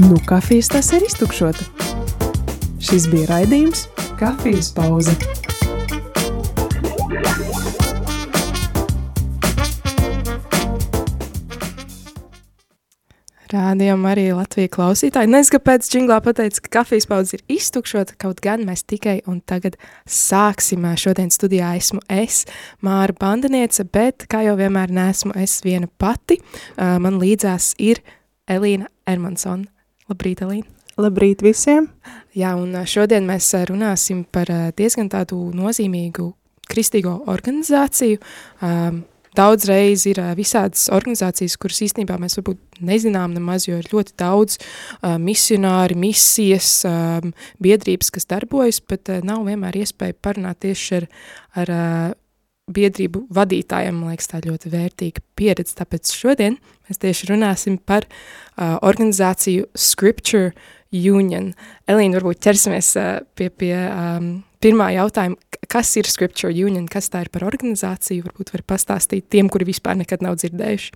Nu, kafijas tas ir iztukšota. Šis bija raidījums Kafijas pauze. Rādījām arī Latvijas klausītāji. Nezinu, kāpēc Džinglā pateica, ka kafijas paudze ir iztukšota, kaut gan mēs tikai un tagad sāksim. Šodien studijā esmu es, Māra Bandaniece, bet, kā jau vienmēr, neesmu es viena pati. Man līdzās ir Elīna Ermansona. Labrīt, Elīna! Labrīt visiem! Jā, un šodien mēs runāsim par diezgan tādu nozīmīgu kristīgo organizāciju. Um, Daudz reiz ir visādas organizācijas, kuras īstenībā mēs varbūt nezinām nemaz, jo ir ļoti daudz misionāri, misijas, biedrības, kas darbojas, bet nav vienmēr iespēja parunāt tieši ar, ar biedrību vadītājiem, man liekas, tā ļoti vērtīga pieredze, tāpēc šodien mēs tieši runāsim par uh, organizāciju Scripture Union. Elīna, varbūt ķersimies uh, pie, pie um, pirmā jautājuma, kas ir Scripture Union, kas tā ir par organizāciju, varbūt var pastāstīt tiem, kuri vispār nekad nav dzirdējuši.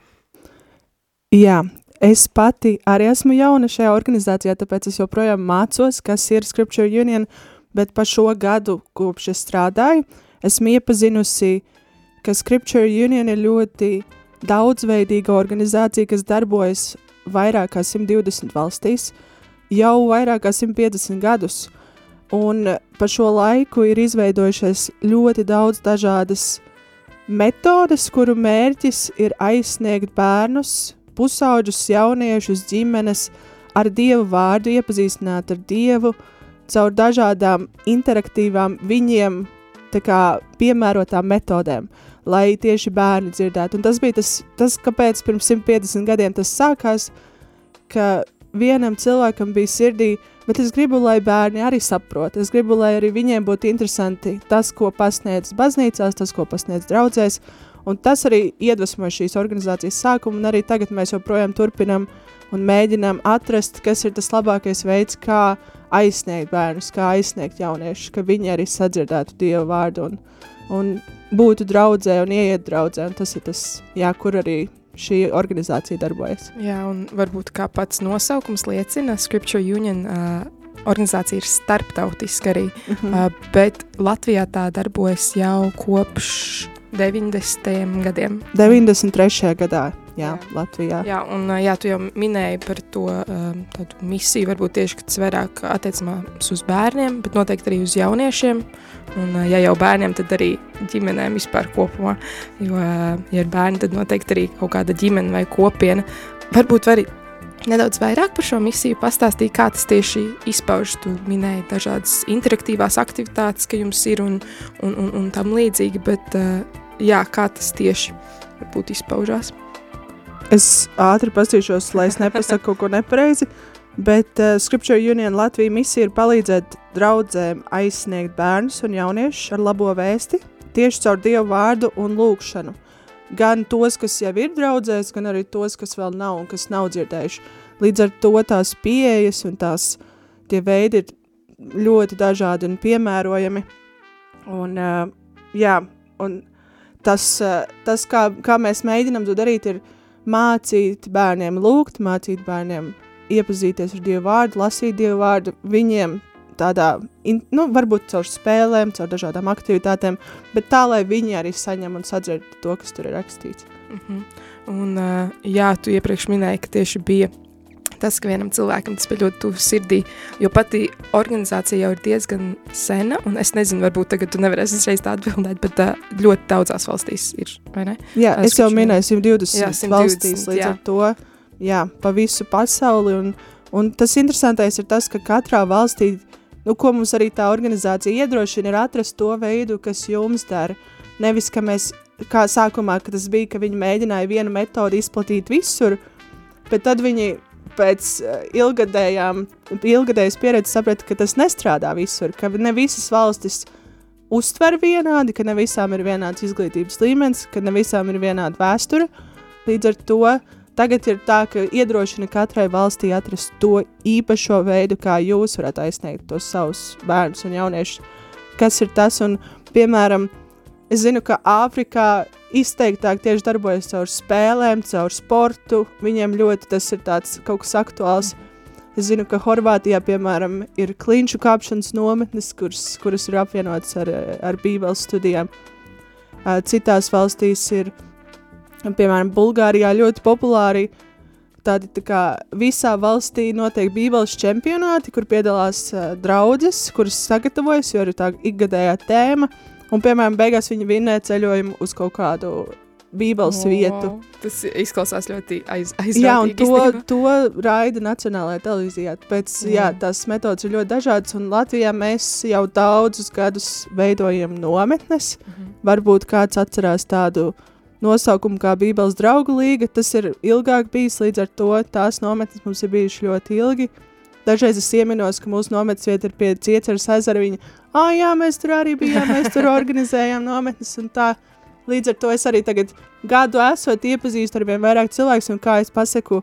Jā, es pati arī esmu jauna šajā organizācijā, tāpēc es joprojām mācos, kas ir Scripture Union, bet pa šo gadu, kopš es strādāju, esmu iepazinusi, ka Scripture Union ir ļoti daudzveidīga organizācija, kas darbojas vairāk kā 120 valstīs, jau vairāk kā 150 gadus, Un pa šo laiku ir izveidojušies ļoti daudz dažādas metodes, kuru mērķis ir aizsniegt bērnus, pusauģus, jauniešus, ģimenes ar Dievu vārdu, iepazīstināt ar Dievu caur dažādām interaktīvām viņiem kā, piemērotām metodēm, lai tieši bērni dzirdētu. Un tas bija tas, tas, kāpēc pirms 150 gadiem tas sākās, ka vienam cilvēkam bija sirdī Bet es gribu, lai bērni arī saprot. Es gribu, lai arī viņiem būtu interesanti tas, ko pasniedz baznīcās, tas, ko pasniedz draudzēs. Un tas arī iedvesmoja šīs organizācijas sākumu, un arī tagad mēs joprojām turpinam un mēģinām atrast, kas ir tas labākais veids, kā aizsniegt bērnus, kā aizsniegt jauniešus, ka viņi arī sadzirdētu Dievu vārdu un, un būtu draudzē un ieiet draudzē. Un tas ir tas, jā, kur arī šī organizācija darbojas. Jā, un varbūt kā pats nosaukums liecina, Scripture Union uh, organizācija ir starptautiska arī, mm -hmm. uh, bet Latvijā tā darbojas jau kopš 90. gadiem. 93. gadā jā, jā. Latvijā. Jā, un jā, tu jau minēji par to tādu misiju, varbūt tieši, ka tas vairāk attiecamās uz bērniem, bet noteikti arī uz jauniešiem, un ja jau bērniem, tad arī ģimenēm vispār kopumā, jo, ja ir bērni, tad noteikti arī kaut kāda ģimene vai kopiena. Varbūt arī nedaudz vairāk par šo misiju pastāstīt, kā tas tieši izpaužas. Tu minēji dažādas interaktīvās aktivitātes, ka jums ir un, un, un, un tam līdzīgi, bet jā, kā tas tieši varbūt izpaužās. Es ātri paskatīšos, lai es nepasaku kaut ko nepareizi. Bet uh, Scripture Union Latvijas misija ir palīdzēt draudzēm aizsniegt bērnus un jauniešus ar labo vēsti tieši caur Dievu vārdu un lūgšanu. Gan tos, kas jau ir draudzēs, gan arī tos, kas vēl nav un kas nav dzirdējuši. Līdz ar to tās pieejas un tās tie veidi ir ļoti dažādi un piemērojami. Un, uh, jā, un tas, uh, tas kā, kā mēs mēģinam to darīt, ir mācīt bērniem lūgt, mācīt bērniem iepazīties ar Dievu vārdu, lasīt Dievu vārdu, viņiem tādā, nu, varbūt caur spēlēm, caur dažādām aktivitātēm, bet tā, lai viņi arī saņem un sadzird to, kas tur ir rakstīts. Mm -hmm. Un, jā, tu iepriekš minēji, ka tieši bija tas, ka vienam cilvēkam tas bija ļoti tuvu sirdī, jo pati organizācija jau ir diezgan sena, un es nezinu, varbūt tagad tu nevarēsi uzreiz tā atbildēt, bet uh, ļoti daudzās valstīs ir, vai ne? Jā, es, es jau minēju 120, jā, 120 valstīs, līdz jā. ar to, jā, pa visu pasauli, un, un tas interesantais ir tas, ka katrā valstī, nu, ko mums arī tā organizācija iedrošina, ir atrast to veidu, kas jums dara, nevis, ka mēs, kā sākumā, ka tas bija, ka viņi mēģināja vienu metodi izplatīt visur, bet tad viņi pēc eh, ilgadējām, ilgadējas pieredzes sapratu, ka tas nestrādā visur, ka ne visas valstis uztver vienādi, ka ne visām ir vienāds izglītības līmenis, ka ne visām ir vienāda vēsture. Līdz ar to tagad ir tā, ka iedrošina katrai valstī atrast to īpašo veidu, kā jūs varat aizsniegt tos savus bērnus un jauniešus. Kas ir tas, un piemēram, Es zinu, ka Āfrikā izteiktāk tieši darbojas caur spēlēm, caur sportu. Viņiem ļoti tas ir tāds kaut kas aktuāls. Es zinu, ka Horvātijā, piemēram, ir klinšu kāpšanas nometnes, kuras, kuras ir apvienotas ar, ar bībeles studijām. Citās valstīs ir, piemēram, Bulgārijā ļoti populāri tādi tā kā visā valstī notiek bībeles čempionāti, kur piedalās uh, draudzes, kuras sagatavojas, jo ir tā ikgadējā tēma, un, piemēram, beigās viņi vinnē ceļojumu uz kaut kādu Bībeles oh, vietu. Tas izklausās ļoti aiz, aizrautīgi. Jā, un to, to raida Nacionālajā televīzijā. Tāpēc, mm. jā, tās metodas ir ļoti dažādas, un Latvijā mēs jau daudzus gadus veidojam nometnes. Mm -hmm. Varbūt kāds atcerās tādu nosaukumu kā Bībeles draugu līga. Tas ir ilgāk bijis, līdz ar to tās nometnes mums ir bijušas ļoti ilgi. Dažreiz es ieminos, ka mūsu nometnes vieta ir pie Cieceras ezera. Viņa, ah, jā, mēs tur arī bijām, mēs tur organizējām nometnes un tā. Līdz ar to es arī tagad gadu esot iepazīstu ar vien vairāk cilvēku, un kā es pasaku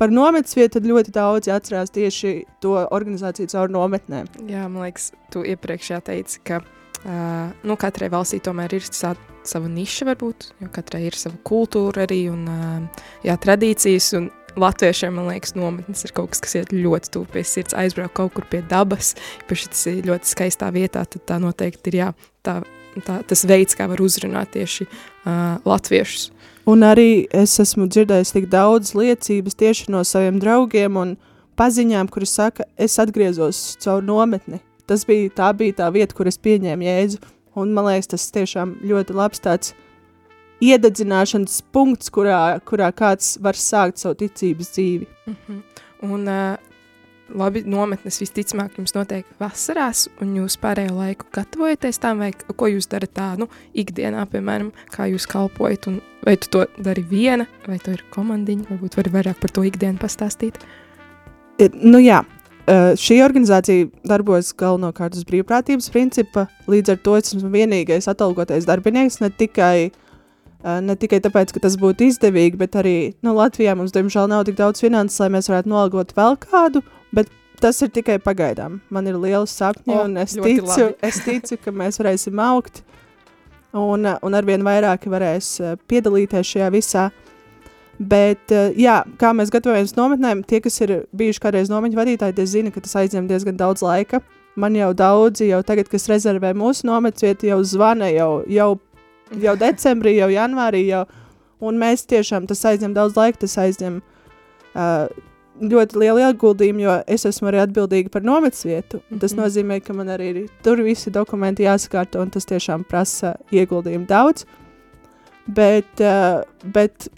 par nometnes vietu, tad ļoti daudzi atcerās tieši to organizāciju caur nometnēm. Jā, man liekas, tu iepriekš teici, ka uh, nu, katrai valstī tomēr ir sa sava niša, varbūt, jo katrai ir sava kultūra arī un uh, jā, tradīcijas. Un Latviešiem, man liekas, nometnes ir kaut kas, kas iet ļoti tuvu pie sirds, aizbraukt kaut kur pie dabas, īpaši tas ir ļoti skaistā vietā, tad tā noteikti ir jā, tā tā, tas veids, kā var uzrunāt tieši uh, latviešus. Un arī es esmu dzirdējis tik daudz liecības tieši no saviem draugiem un paziņām, kuri saka, es atgriezos caur nometni. Tas bija, tā bija tā vieta, kur es pieņēmu jēdzu, un man liekas, tas tiešām ļoti labs tāds iededzināšanas punkts, kurā, kurā kāds var sākt savu ticības dzīvi. Mm -hmm. Un uh, labi, nometnes visticamāk jums notiek vasarās, un jūs pārējo laiku gatavojaties tam, vai ko jūs darat tā, nu, ikdienā, piemēram, kā jūs kalpojat, un vai tu to dari viena, vai to ir komandiņa, varbūt vari vairāk par to ikdienu pastāstīt? Nu jā, šī organizācija darbojas galvenokārt uz brīvprātības principa, līdz ar to esmu vienīgais atalgotais darbinieks, ne tikai Ne tikai tāpēc, ka tas būtu izdevīgi, bet arī nu, Latvijā mums, diemžēl, nav tik daudz finanses, lai mēs varētu nolgot vēl kādu, Bet tas ir tikai pagaidām. Man ir liels sapņi, oh, un es ticu, es ticu, ka mēs varēsim augt. Un, un arvien vairāk varēs eh, piedalīties šajā visā. Bet, eh, jā, kā mēs gatavojamies nometnēm, tie, kas ir bijuši kādreiz nometņu vadītāji, tie zina, ka tas aizņem diezgan daudz laika. Man jau daudzi, jau tagad, kas rezervē mūsu nometnes vietu, jau zvana jau, jau, jau decembrī, jau janvārī. Jau, un mēs tiešām tas aizņem daudz laika, tas aizņem uh, ļoti lielu ieguldījumu, jo es esmu arī atbildīga par nometnes vietu. Mm -hmm. Tas mhm. nozīmē, ka man arī ir tur visi dokumenti jāsakārto, un tas tiešām prasa ieguldījumu daudz. Bet, uh, bet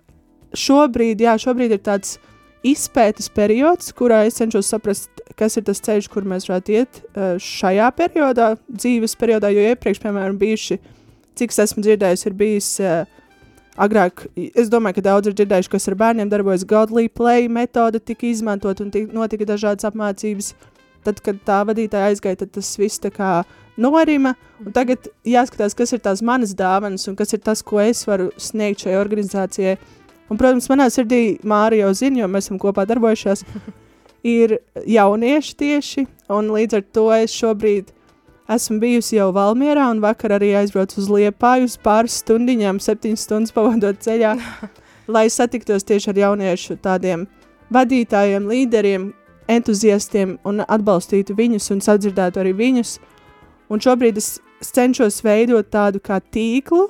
šobrīd, jā, šobrīd ir tāds izpētes periods, kurā es cenšos saprast, kas ir tas ceļš, kur mēs varētu iet uh, šajā periodā, dzīves periodā, jo iepriekš, piemēram, bijuši, cik es esmu dzirdējis, ir bijis uh, Agrāk, es domāju, ka daudz ir dzirdējuši, kas ar bērniem darbojas Godly Play metode, tika izmantot un tika, notika dažādas apmācības. Tad, kad tā vadītāja aizgāja, tad tas viss tā kā norima, tagad jāskatās, kas ir tās manas dāvanas un kas ir tas, ko es varu sniegt šai organizācijai. Un, protams, manā sirdī Māri jau zina, jo mēs esam kopā darbojušies, ir jaunieši tieši, līdz ar to es šobrīd Esmu bijusi jau Valmjerā un vakar arī aizbraucu uz Liepāju uz pāris stundiņām, septiņas stundas pavadot ceļā, lai satiktos tieši ar jauniešu tādiem vadītājiem, līderiem, entuziastiem un atbalstītu viņus un sadzirdētu arī viņus. Un šobrīd es cenšos veidot tādu kā tīklu,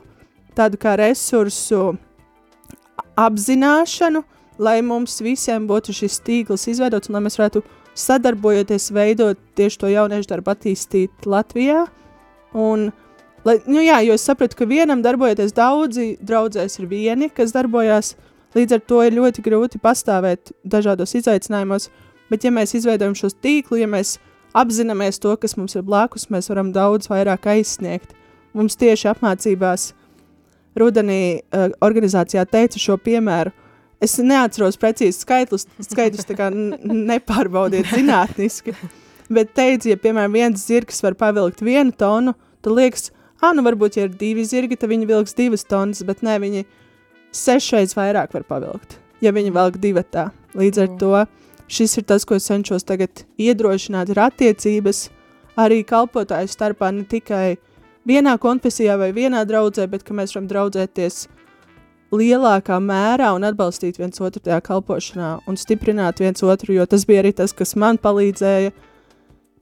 tādu kā resursu apzināšanu, lai mums visiem būtu šis tīkls izveidots un lai mēs varētu sadarbojoties, veidot tieši to jauniešu darbu, attīstīt Latvijā. Un, lai, nu jā, jo es sapratu, ka vienam darbojoties daudzi draudzēs ir vieni, kas darbojās, līdz ar to ir ļoti grūti pastāvēt dažādos izaicinājumos, bet ja mēs izveidojam šos tīklu, ja mēs apzināmies to, kas mums ir blakus, mēs varam daudz vairāk aizsniegt. Mums tieši apmācībās rudenī uh, organizācijā teica šo piemēru, Es neatceros precīzi skaitļus, skaitļus nepārbaudiet zinātniski. Bet teica, ja piemēram viens zirgs var pavilkt vienu tonu, tad liekas, ah, nu varbūt, ja ir divi zirgi, tad viņi vilks divas tonnas, bet ne, viņi sešreiz vairāk var pavilkt, ja viņi velk divatā. Līdz ar to šis ir tas, ko es cenšos tagad iedrošināt, ir attiecības arī kalpotāju starpā ne tikai vienā konfesijā vai vienā draudzē, bet ka mēs varam draudzēties lielākā mērā un atbalstīt viens otru tajā kalpošanā un stiprināt viens otru, jo tas bija arī tas, kas man palīdzēja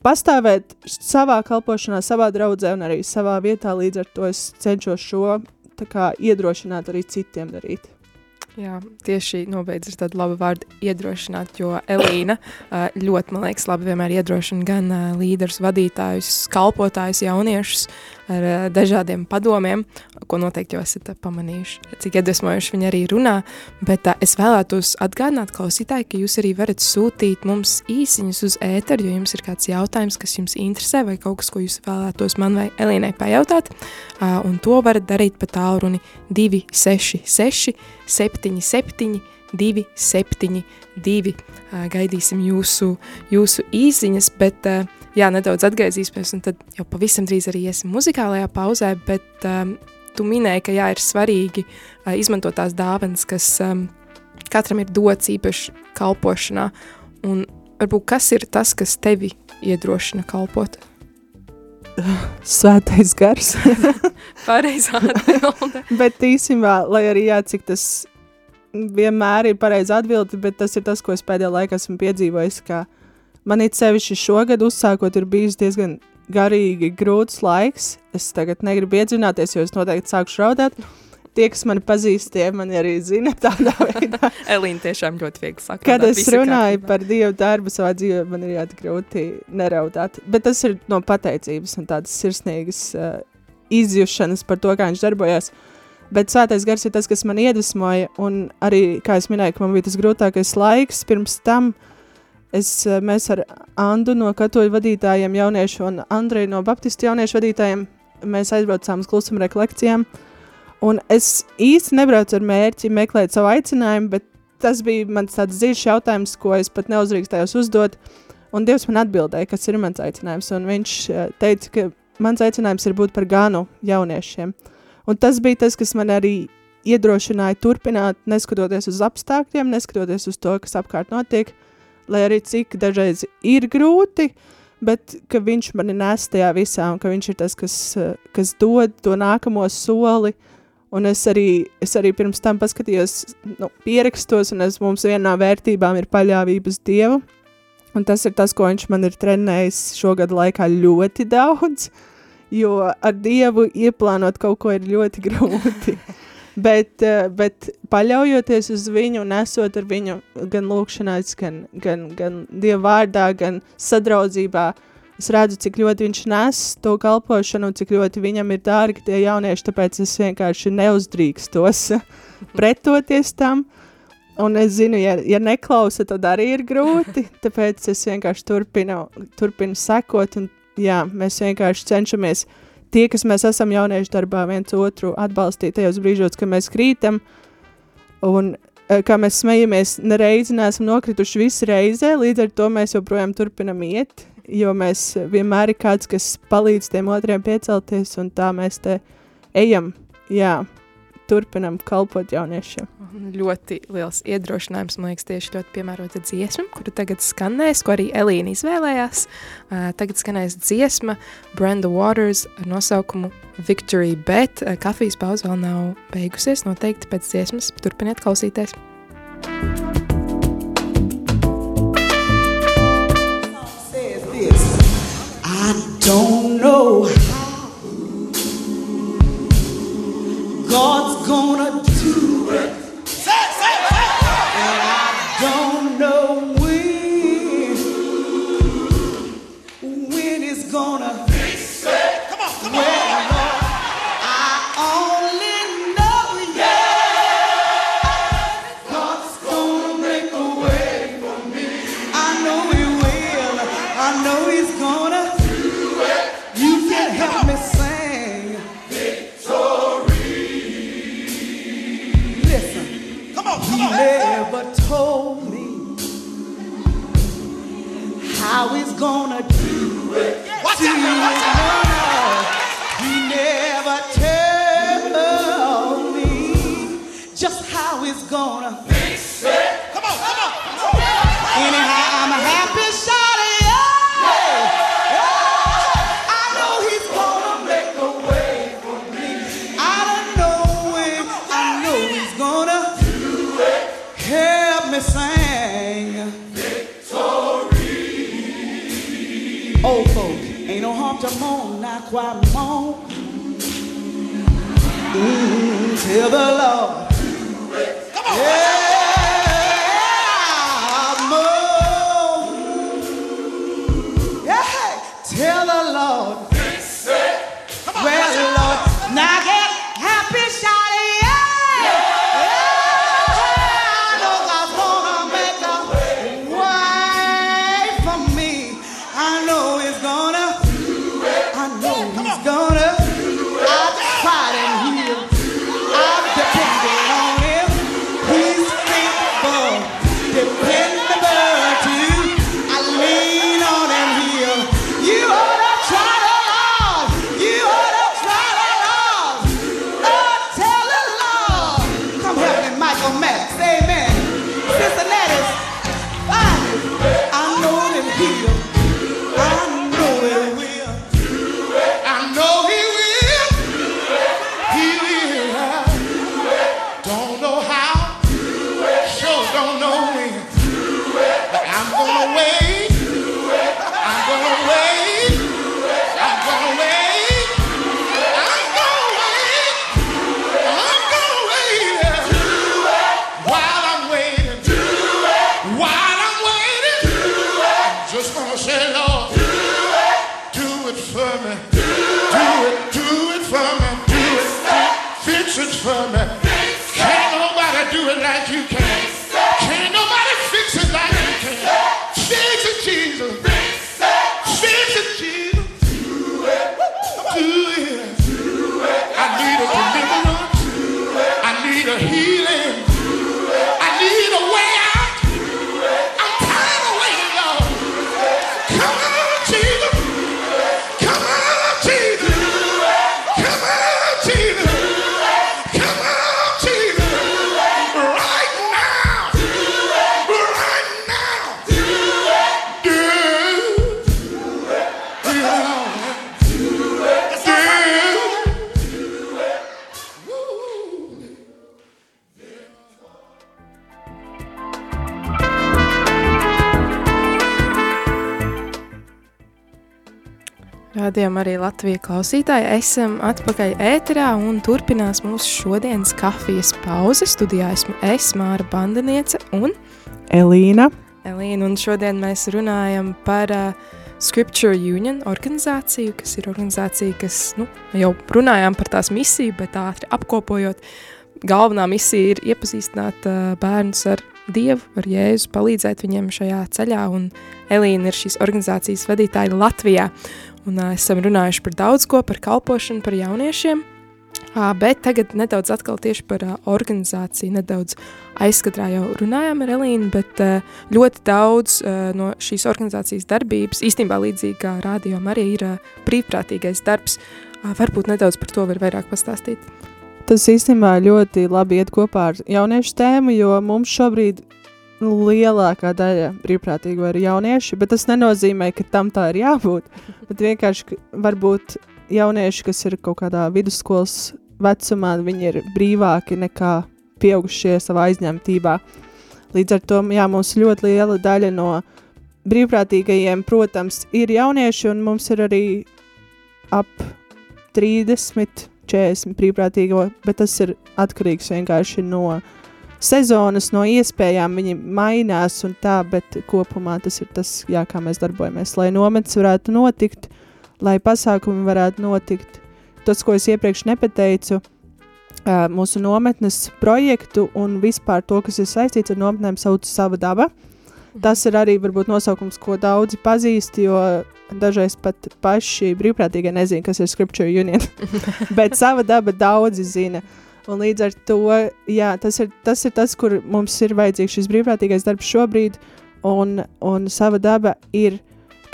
pastāvēt savā kalpošanā, savā draudzē un arī savā vietā. Līdz ar to es cenšos šo kā, iedrošināt arī citiem darīt. Jā, tieši nobeidz ar tādu labu vārdu iedrošināt, jo Elīna ļoti, man liekas, labi vienmēr iedrošina gan līderus, vadītājus, kalpotājus, jauniešus, ar dažādiem padomiem, ko noteikti jau esat pamanījuši, cik iedvesmojuši viņi arī runā, bet es vēlētos atgādināt klausītāji, ka jūs arī varat sūtīt mums īsiņus uz ēteru, jo jums ir kāds jautājums, kas jums interesē, vai kaut kas, ko jūs vēlētos man vai Elīnai pajautāt, un to varat darīt pa tālruni 266 77 272. Gaidīsim jūsu, jūsu īsiņas, bet jā, nedaudz atgriezīsimies, un tad jau pavisam drīz arī iesim muzikālajā pauzē, bet tu minēji, ka jā, ir svarīgi izmantot tās dāvanas, kas katram ir dots īpaši kalpošanā, un varbūt kas ir tas, kas tevi iedrošina kalpot? Svētais gars. Pareizā atbilde. bet īstenībā, lai arī jā, cik tas vienmēr ir pareizi atbildi, bet tas ir tas, ko es pēdējā laikā esmu piedzīvojis, man it sevišķi šogad uzsākot ir bijis diezgan garīgi grūts laiks. Es tagad negribu iedzināties, jo es noteikti sākšu raudāt. Tie, kas mani pazīst, tie mani arī zina. Elīna tiešām ļoti viegli saka. Kad es runāju kārtībā. par Dievu darbu savā dzīvē, man ir ļoti grūti neraudāt. Bet tas ir no pateicības un tādas sirsnīgas uh, izjušanas par to, kā viņš darbojas. Uh, Bet svētais gars ir tas, kas man iedvesmoja, un arī, kā es minēju, man bija tas grūtākais laiks pirms tam, es, eh, mēs ar Andu no katoļu vadītājiem jauniešu un Andreju no baptistu jauniešu vadītājiem, aizbraucām uz klusuma rekolekcijām, un es īsti nebraucu ar mērķi meklēt savu aicinājumu, bet tas bija mans tāds dziļš jautājums, ko es pat neuzdrīkstējos uzdot, un Dievs man atbildēja, kas ir mans aicinājums, un viņš eh, teica, ka mans aicinājums ir būt par ganu jauniešiem. Un tas bija tas, kas man arī iedrošināja turpināt, neskatoties uz apstākļiem, neskatoties uz to, kas apkārt notiek, lai arī cik dažreiz ir grūti, bet ka viņš mani nes tajā visā un ka viņš ir tas, kas, kas dod to nākamo soli. Un es arī, es arī pirms tam paskatījos nu, pierakstos, un es, mums viena no vērtībām ir paļāvības Dievu. Un tas ir tas, ko viņš man ir trenējis šogad laikā ļoti daudz. Uh, jo ar Dievu ieplānot kaut ko ir ļoti grūti. bet, eh, bet paļaujoties uz viņu un esot ar viņu gan lūkšanās, gan, gan, gan Dieva vārdā, gan sadraudzībā, es redzu, cik ļoti viņš nes to kalpošanu un cik ļoti viņam ir dārgi tie jaunieši, tāpēc es vienkārši neuzdrīkstos pretoties tam. Un es zinu, ja, ja neklausa, tad arī ir grūti, tāpēc es vienkārši turpinu, turpinu sekot un jā, mēs vienkārši cenšamies tie, kas mēs esam jauniešu darbā, viens otru atbalstīt tajos brīžos, kad mēs krītam. Un e, kā mēs smejamies, nereizi neesam nokrituši visi reizē, līdz ar to mēs joprojām turpinam iet, jo mēs vienmēr ir kāds, kas palīdz tiem otriem piecelties, un tā mēs te ejam. Jā, turpinam kalpot jauniešiem. Ļoti liels iedrošinājums, man liekas, tieši ļoti piemērota dziesma, kuru tagad skanēs, ko arī Elīna izvēlējās. Uh, tagad skanēs dziesma Brenda Waters ar nosaukumu Victory, bet uh, kafijas pauze vēl nav beigusies, noteikti pēc dziesmas turpiniet klausīties. I don't know God's gonna crois mon. Mm, tell the Lord. Arī Latvijas klausītāji. Esam atpakaļ ēterā un turpinās mūsu šodienas kafijas pauze. Studijā esmu es, Māra Bandaniece un Elīna. Elīna. Un šodien mēs runājam par uh, Scripture Union organizāciju, kas ir organizācija, kas, nu, jau runājām par tās misiju, bet ātri apkopojot, galvenā misija ir iepazīstināt uh, bērnus ar Dievu, ar Jēzu, palīdzēt viņiem šajā ceļā, un Elīna ir šīs organizācijas vadītāja Latvijā. Un uh, esam runājuši par daudz ko, par kalpošanu, par jauniešiem, uh, bet tagad nedaudz atkal tieši par uh, organizāciju, nedaudz aizskatrā jau runājām ar Elīnu, bet uh, ļoti daudz uh, no šīs organizācijas darbības, īstenībā līdzīgi kā rādījām arī ir uh, brīvprātīgais darbs. Uh, varbūt nedaudz par to var vairāk pastāstīt. Tas īstenībā ļoti labi iet kopā ar jauniešu tēmu, jo mums šobrīd lielākā daļa brīvprātīgo ir jaunieši, bet tas nenozīmē, ka tam tā ir jābūt. Bet vienkārši varbūt jaunieši, kas ir kaut kādā vidusskolas vecumā, viņi ir brīvāki nekā pieaugušie savā aizņemtībā. Līdz ar to jā, mums ļoti liela daļa no brīvprātīgajiem, protams, ir jaunieši, un mums ir arī ap 30, 40 brīvprātīgo, bet tas ir atkarīgs vienkārši no sezonas, no iespējām. Viņi mainās un tā, bet kopumā tas ir tas, jā, kā mēs darbojamies. Lai nometnes varētu notikt, lai pasākumi varētu notikt. Tas, ko es iepriekš nepateicu, uh, mūsu nometnes projektu un vispār to, kas ir saistīts ar nometnēm, sauc Sava daba. Tas ir arī varbūt nosaukums, ko daudzi pazīst, jo dažreiz pat paši brīvprātīgie nezina, kas ir Scripture Union. Bet sava daba daudzi zina. Un līdz ar to, jā, tas ir, tas ir tas, kur mums ir vajadzīgs šis brīvprātīgais darbs šobrīd, un, un sava daba ir,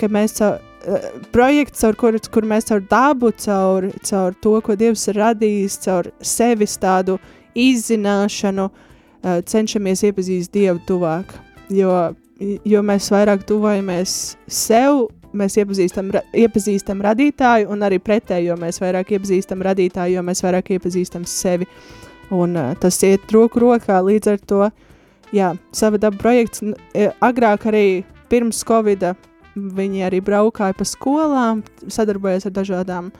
ka mēs caur, uh, projekts, caur kur, kur mēs caur dabu, caur, caur to, ko Dievs ir radījis, caur sevis tādu izzināšanu, uh, cenšamies iepazīst Dievu tuvāk. Jo, jo mēs vairāk tuvojamies sev, mēs iepazīstam, ra, iepazīstam radītāju, un arī pretēji, jo mēs vairāk iepazīstam radītāju, jo mēs vairāk iepazīstam sevi. Un uh, tas iet roku rokā līdz ar to, jā, sava daba projekts, e, agrāk arī pirms Covida viņi arī braukāja pa skolām, sadarbojas ar dažādām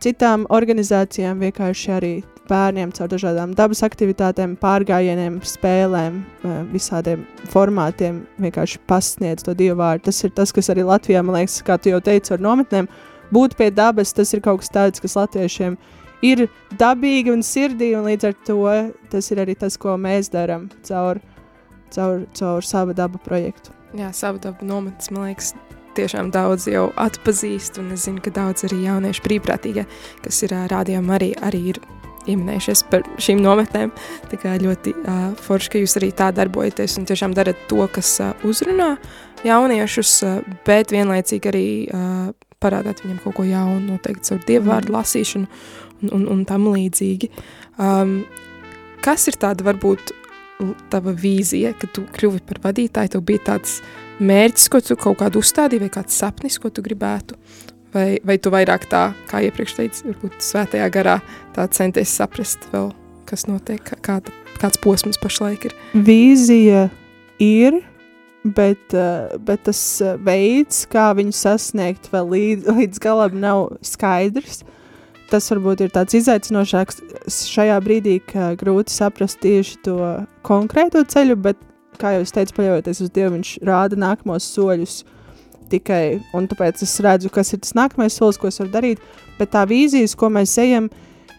citām organizācijām, vienkārši arī bērniem caur dažādām dabas aktivitātēm, pārgājieniem, spēlēm, eh, visādiem formātiem vienkārši pasniedz to dievu vārdu. Tas ir tas, kas arī Latvijā, man liekas, kā tu jau teici, ar nometnēm, būt pie dabas, tas ir kaut kas tāds, kas latviešiem ir dabīgi un sirdī, un līdz ar to tas ir arī tas, ko mēs darām caur, caur, caur savu dabu projektu. Jā, savu dabu nometnes, man liekas, tiešām daudz jau atpazīst, un es zinu, ka daudz arī jauniešu brīvprātīgie, kas ir rādījumi arī, arī ir ieminējušies par šīm nometnēm. Tā kā ļoti uh, forši, ka jūs arī tā darbojaties un tiešām darat to, kas uh, uzrunā jauniešus, uh, bet vienlaicīgi arī uh, parādāt viņam kaut ko jaunu, noteikti caur dievu vārdu lasīšanu un, un, un tam līdzīgi. Um, kas ir tāda varbūt tava vīzija, ka tu kļuvi par vadītāju, tev bija tāds mērķis, ko tu kaut kādu uzstādīji, vai kāds sapnis, ko tu gribētu, vai, vai tu vairāk tā, kā iepriekš teici, varbūt svētajā garā tā centies saprast vēl, kas notiek, kāda, kāds posms pašlaik ir? Vīzija ir, bet, uh, bet tas veids, kā viņu sasniegt vēl līdz, līdz galam nav skaidrs. Uh, tas varbūt ir tāds izaicinošāks šajā brīdī, ka grūti saprast tieši to konkrēto ceļu, bet, kā jau es teicu, paļaujoties uz Dievu, viņš rāda nākamos soļus tikai, un tāpēc es redzu, kas ir tas nākamais solis, ko es varu darīt, bet tā vīzijas, ko mēs ejam,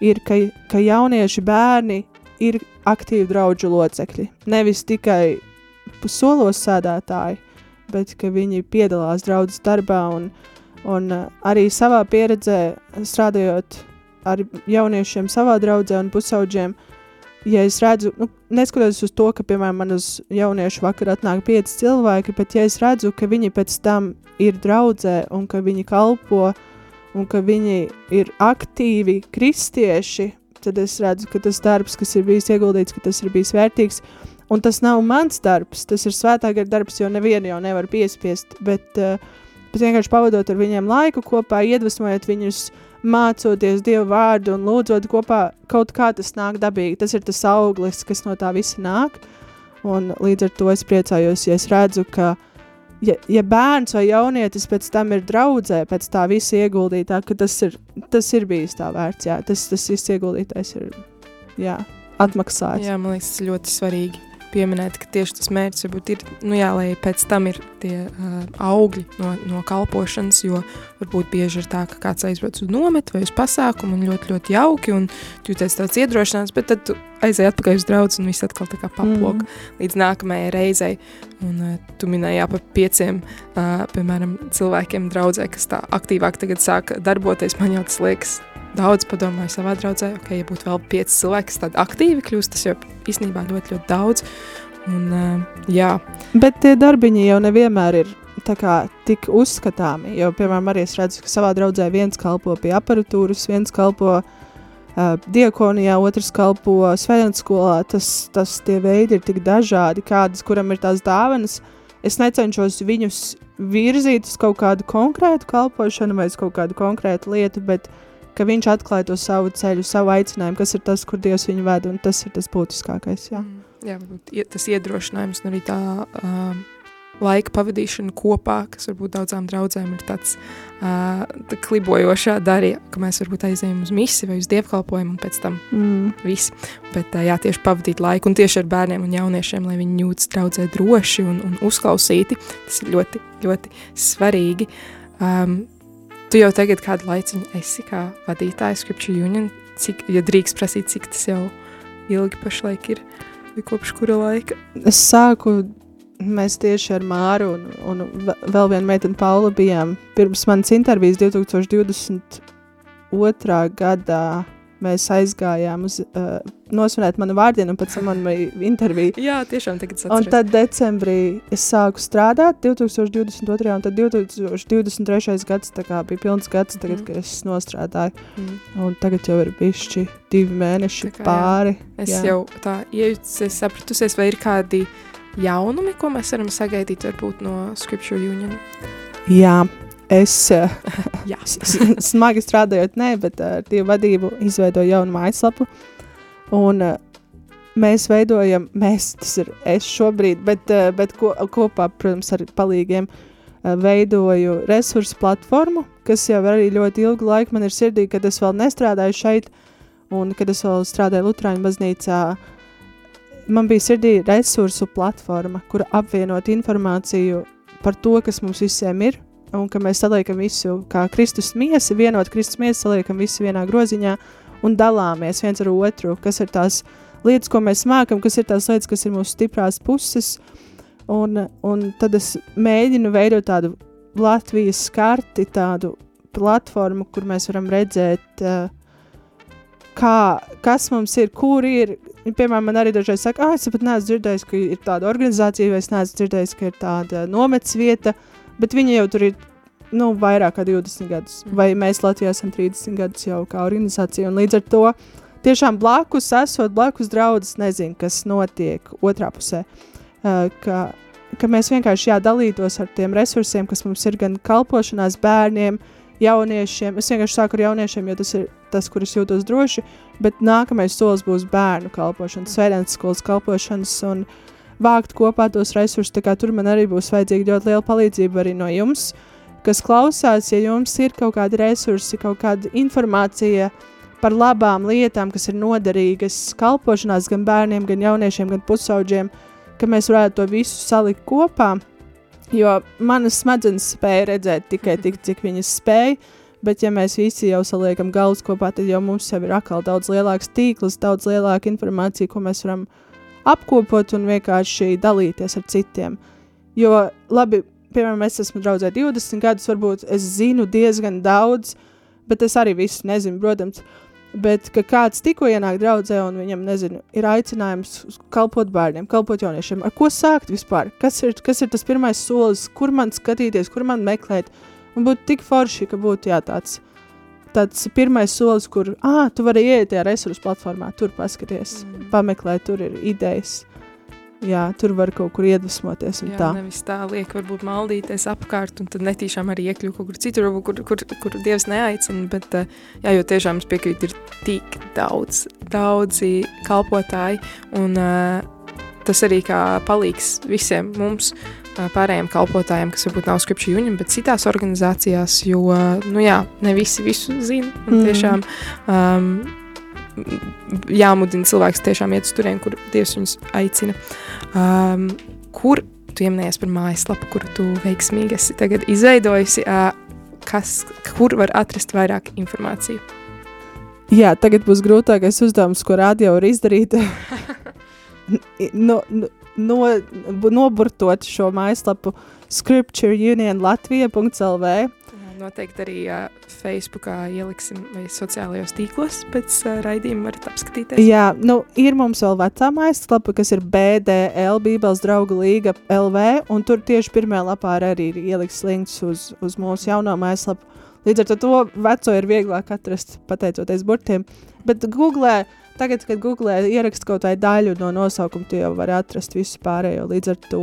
ir, ka, ka jaunieši bērni ir aktīvi draudžu locekļi, nevis tikai solos sēdētāji, bet ka viņi piedalās draudzes darbā un, Un uh, arī savā pieredzē, strādājot ar jauniešiem savā draudzē un pusauģiem, ja es redzu, nu, neskatoties uz to, ka, piemēram, man uz jauniešu vakar atnāk pieci cilvēki, bet ja es redzu, ka viņi pēc tam ir draudzē un ka viņi kalpo un ka viņi ir aktīvi kristieši, tad es redzu, ka tas darbs, kas ir bijis ieguldīts, ka tas ir bijis vērtīgs, un tas nav mans darbs, tas ir svētā gara darbs, jo nevienu jau nevar piespiest, bet uh, bet vienkārši pavadot ar viņiem laiku kopā, iedvesmojot viņus, mācoties Dievu vārdu un lūdzot kopā, kaut kā tas nāk dabīgi. Tas ir tas auglis, kas no tā visa nāk, un līdz ar to es priecājos, ja es redzu, ka ja, ja bērns vai jaunietis pēc tam ir draudzē, pēc tā visa ieguldītā, ka tas ir, tas ir bijis tā vērts, jā, tas, tas viss ieguldītais ir, jā, atmaksāts. Jā, man liekas, tas ļoti svarīgi pieminēt, ka tieši tas mērķis varbūt ir, nu jā, lai pēc tam ir tie uh, augļi no, no kalpošanas, jo varbūt bieži ir tā, ka kāds aizbrauc uz nometu vai uz pasākumu un ļoti, ļoti jauki un jūties tāds iedrošināts, bet tad tu aizēji atpakaļ uz draudz un viss atkal tā kā paplok mm. līdz nākamajai reizei. Un uh, tu minēji jā, par pieciem, uh, piemēram, cilvēkiem draudzē, kas tā aktīvāk tagad sāk darboties, man jau tas liekas daudz padomāju savā draudzē, ok, ja būtu vēl pieci cilvēki, tādi aktīvi kļūst, tas jau īstenībā ļoti, ļoti daudz. Un, uh, jā. Bet tie darbiņi jau nevienmēr ir kā tik uzskatāmi, jo, piemēram, arī es redzu, ka savā draudzē viens kalpo pie aparatūras, viens kalpo uh, diakonijā, otrs kalpo svētdienas skolā, tas, tas tie veidi ir tik dažādi, kādas, kuram ir tās dāvanas, es necenšos viņus virzīt uz kaut kādu konkrētu kalpošanu vai uz kaut kādu konkrētu lietu, bet uh, ka viņš atklāja to savu ceļu, savu aicinājumu, kas ir tas, kur Dievs viņu ved, un tas ir tas būtiskākais. Jā, mm, jā varbūt tas iedrošinājums un arī tā uh, laika pavadīšana kopā, kas varbūt daudzām draudzēm ir tāds uh, tā klibojošā darīja, ka mēs varbūt aizējam uz misi vai uz dievkalpojumu un pēc tam mm. viss. Bet uh, jā, tieši pavadīt laiku un tieši ar bērniem un jauniešiem, lai viņi jūtas draudzē droši un, un uzklausīti, tas ir ļoti, ļoti svarīgi. Um, Tu jau tagad kādu laiciņu esi kā vadītājs Scripture Union, cik, ja drīkst prasīt, cik tas jau ilgi pašlaik ir, vai kopš kura laika? Es sāku, mēs tieši ar Māru un, un vēl vienu meiteni Paula bijām pirms manas intervijas 2022. gadā mēs aizgājām uz uh, nosvinēt manu vārdienu, un pēc tam man bija intervija. Jā, tiešām tagad atceries. Un tad decembrī es sāku strādāt 2022. un tad 2023. gads tā kā bija pilns gads, tagad, mm. kad es nostrādāju. Mm. Un tagad jau ir bišķi divi mēneši kā, pāri. Jā. Es jā. jau tā iejucies, sapratusies, vai ir kādi jaunumi, ko mēs varam sagaidīt varbūt no Scripture Union? Jā, Es eh, smagi strādājot, nē, bet eh, ar tie vadību izveidoju jaunu mājaslapu. Un eh, mēs veidojam, mēs, tas ir es šobrīd, bet, bet ko, kopā, protams, ar palīgiem, veidoju resursu platformu, kas jau arī ļoti ilgu laiku man ir sirdī, kad es vēl nestrādāju šeit, un kad es vēl strādāju Lutāņu baznīcā. Man bija sirdī resursu platforma, kura apvienot informāciju par to, kas mums visiem ir, un ka mēs saliekam visu kā Kristus miesi, vienot Kristus miesi, saliekam visu vienā groziņā un dalāmies viens ar otru, kas ir tās lietas, ko mēs mākam, kas ir tās lietas, kas ir mūsu stiprās puses, un, un tad es mēģinu veidot tādu Latvijas karti, tādu platformu, kur mēs varam redzēt, uh, kā, kas mums ir, kur ir, piemēram, man arī dažreiz saka, ah, es pat neesmu dzirdējis, ka ir tāda organizācija, vai es neesmu dzirdējis, ka ir tāda nomets vieta, uh, bet viņi jau tur ir nu, vairāk kā 20 gadus, mm. vai mēs Latvijā esam 30 gadus jau kā organizācija, un līdz ar to tiešām blakus esot, blakus draudzes nezinu, kas notiek otrā pusē, uh, ka, ka mēs vienkārši jādalītos ar tiem resursiem, kas mums ir gan kalpošanās bērniem, jauniešiem, es vienkārši sāku ar jauniešiem, jo tas ir tas, kur es jūtos droši, bet nākamais solis būs bērnu kalpošanas, svētdienas skolas kalpošanas, un uh, vākt kopā tos resursus. Tur man arī būs vajadzīga ļoti liela palīdzība arī no jums, kas klausās. Ja jums ir kaut kādi resursi, kaut kāda informācija par labām lietām, kas ir noderīgas kalpošanās gan bērniem, gan jauniešiem, gan pusauģiem, ka mēs varētu to visu salikt kopā. Jo manas smadzenes spēja redzēt tikai tik, cik viņas spēja. Bet, ja mēs visi jau saliekam galus kopā, tad jau mums jau ir atkal daudz lielāks tīkls, daudz lielāka informācija, ko mēs varam uh, apkopot un vienkārši dalīties ar citiem. Jo, labi, piemēram, es esmu draudzē 20 gadus, varbūt es zinu diezgan daudz, bet es arī visu nezinu, protams. Bet, ka kāds tikko ienāk draudzē un viņam, nezinu, ir aicinājums kalpot bērniem, kalpot jauniešiem, ar ko sākt vispār? Kas ir, kas ir tas pirmais solis, kur man skatīties, kur man meklēt? Un būtu tik forši, ka būtu jā, tāds tāds pirmais solis, kur ah, tu vari ieiet tajā resursu platformā, tur paskaties, mm. pameklēt, tur ir idejas. Jā, tur var kaut kur iedvesmoties. Jā, tā nevis tā liek, varbūt maldīties apkārt, un tad netīšām arī iekļūt kaut kur citur, kur, kur, kur Dievs neaicina. Bet, eh, jā, jo tiešām es piekrītu, ir tik daudz, daudzi kalpotāji, un uh, tas arī kā palīgs visiem mums. Uh, pārējiem kalpotājiem, kas varbūt nav Scripture Union, bet citās organizācijās, jo, nu jā, ne visi visu zina, un mm. tiešām um, jāmudina cilvēks tiešām iet uz turien, kur Dievs viņus aicina. Um, kur tu ieminējies par mājaslapu, kuru tu veiksmīgi esi tagad izveidojusi, uh, kas, kur var atrast vairāk informāciju? Jā, tagad būs grūtākais uzdevums, ko radio var izdarīt. no, no, no, noburtot šo mājaslapu scriptureunionlatvija.lv. Noteikti arī uh, Facebookā ieliksim vai sociālajos tīklos pēc uh, raidījuma varat apskatīties. Jā, nu, ir mums vēl vecā mājaslapa, kas ir BDL, Bībeles draugu līga LV, un tur tieši pirmajā lapā arī ir ieliks links uz, uz mūsu jauno mājaslapu. Līdz ar to, to veco ir vieglāk atrast, pateicoties burtiem. Bet googlē uh, Tagad, kad googlē ierakst kaut vai daļu no nosaukuma, tu jau vari atrast visu pārējo. Līdz ar to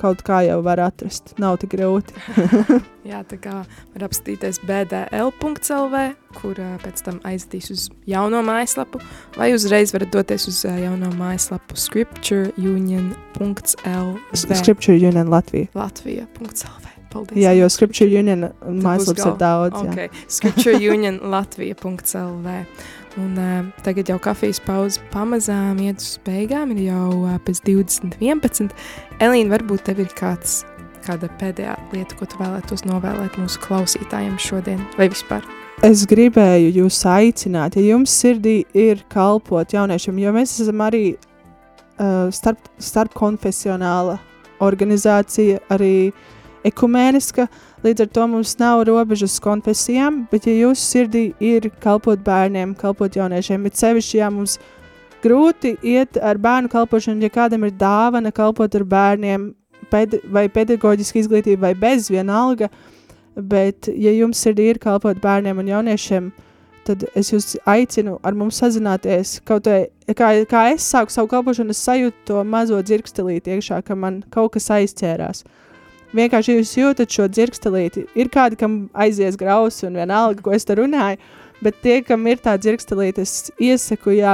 kaut kā jau var atrast. Nav tik grūti. Jā, tā kā var apskatīties bdl.lv, kur pēc tam aizdīs uz jauno mājaslapu, vai uzreiz varat doties uz jauno mājaslapu scriptureunion.lv. Scripture Union Latvija. Latvija.lv. Paldies. Jā, jo Scripture Union mājaslaps ir daudz. Okay. Scripture Union Latvija.lv. Un, uh, tagad jau kafijas pauze pamazām iet uz beigām, ir jau uh, pēc 20.11. Elīna, varbūt tev ir kāds, kāda pēdējā lieta, ko tu vēlētos novēlēt mūsu klausītājiem šodien vai vispār? Es gribēju jūs aicināt, ja jums sirdī ir kalpot jauniešiem, jo mēs esam arī uh, starp, starp konfesionāla organizācija, arī ekumēniska, uh, Līdz ar to mums nav robežas konfesijām, bet, ja jūsu sirdī ir kalpot bērniem, kalpot jauniešiem, bet sevišķi, ja mums grūti iet ar bērnu kalpošanu, ja kādam ir dāvana kalpot ar bērniem, ped vai pedagoģiska izglītība, vai bez vienalga, bet, ja jums sirdī ir kalpot bērniem un jauniešiem, tad es jūs aicinu ar mums sazināties. Kaut vai, kā, kā es sāku savu kalpošanu, es sajūtu to mazo dzirkstelīti iekšā, ka man kaut kas aizķērās. Uh, vienkārši jūs jūtat šo dzirkstelīti. Ir kādi, kam aizies grausi un vienalga, ko es te runāju, Bet tie, kam ir tā dzirkstelīte, es iesaku, jā,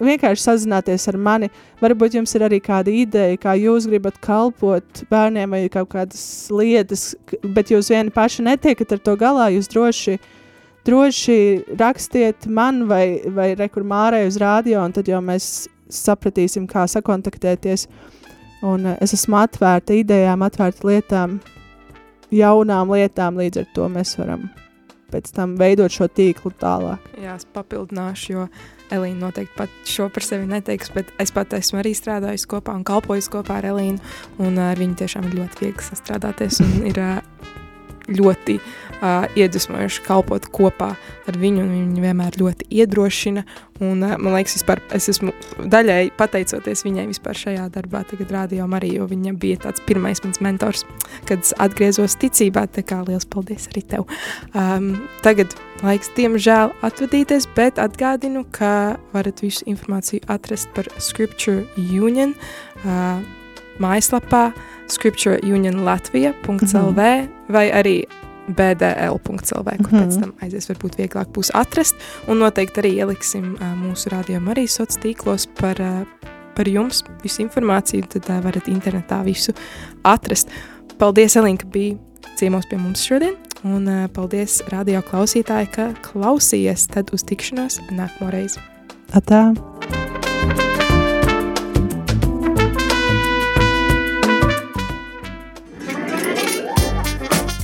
vienkārši sazināties ar mani. Varbūt jums ir arī kāda ideja, kā jūs gribat kalpot bērniem vai kaut kādas lietas, bet jūs vieni paši netiekat ar to galā, jūs droši, droši rakstiet man vai, vai rekur mārē uz rādio, un tad jau mēs sapratīsim, kā sakontaktēties. Un uh, es esmu atvērta idejām, atvērta lietām, jaunām lietām, līdz ar to mēs varam pēc tam veidot šo tīklu tālāk. Jā, es papildināšu, jo Elīna noteikti pat šo par sevi neteiks, bet es pat esmu arī strādājusi kopā un kalpojusi kopā ar Elīnu, un ā, ar viņu tiešām ir ļoti viegli sastrādāties un ir ā, ļoti uh, iedvesmojoši kalpot kopā ar viņu, viņa vienmēr ļoti iedrošina, un uh, man liekas, vispār es esmu daļai pateicoties viņai vispār šajā darbā, tagad rādījām arī, jo viņa bija tāds pirmais mans mentors, kad es atgriezos ticībā, tā kā liels paldies arī tev. Um, tagad laiks, diemžēl, atvadīties, bet atgādinu, ka varat visu informāciju atrast par Scripture Union uh, mājaslapā scriptureunionlatvija.lv mm -hmm. vai arī bdl.lv, kur mm -hmm. pēc tam aizies varbūt vieglāk būs atrast, un noteikti arī ieliksim uh, mūsu rādījumu arī soc tīklos par, uh, par jums visu informāciju, tad uh, varat internetā visu atrast. Paldies, Elīna, ka bija ciemos pie mums šodien, un uh, paldies radio klausītāji, ka klausījies tad uz tikšanos nākamo reizi. Atā!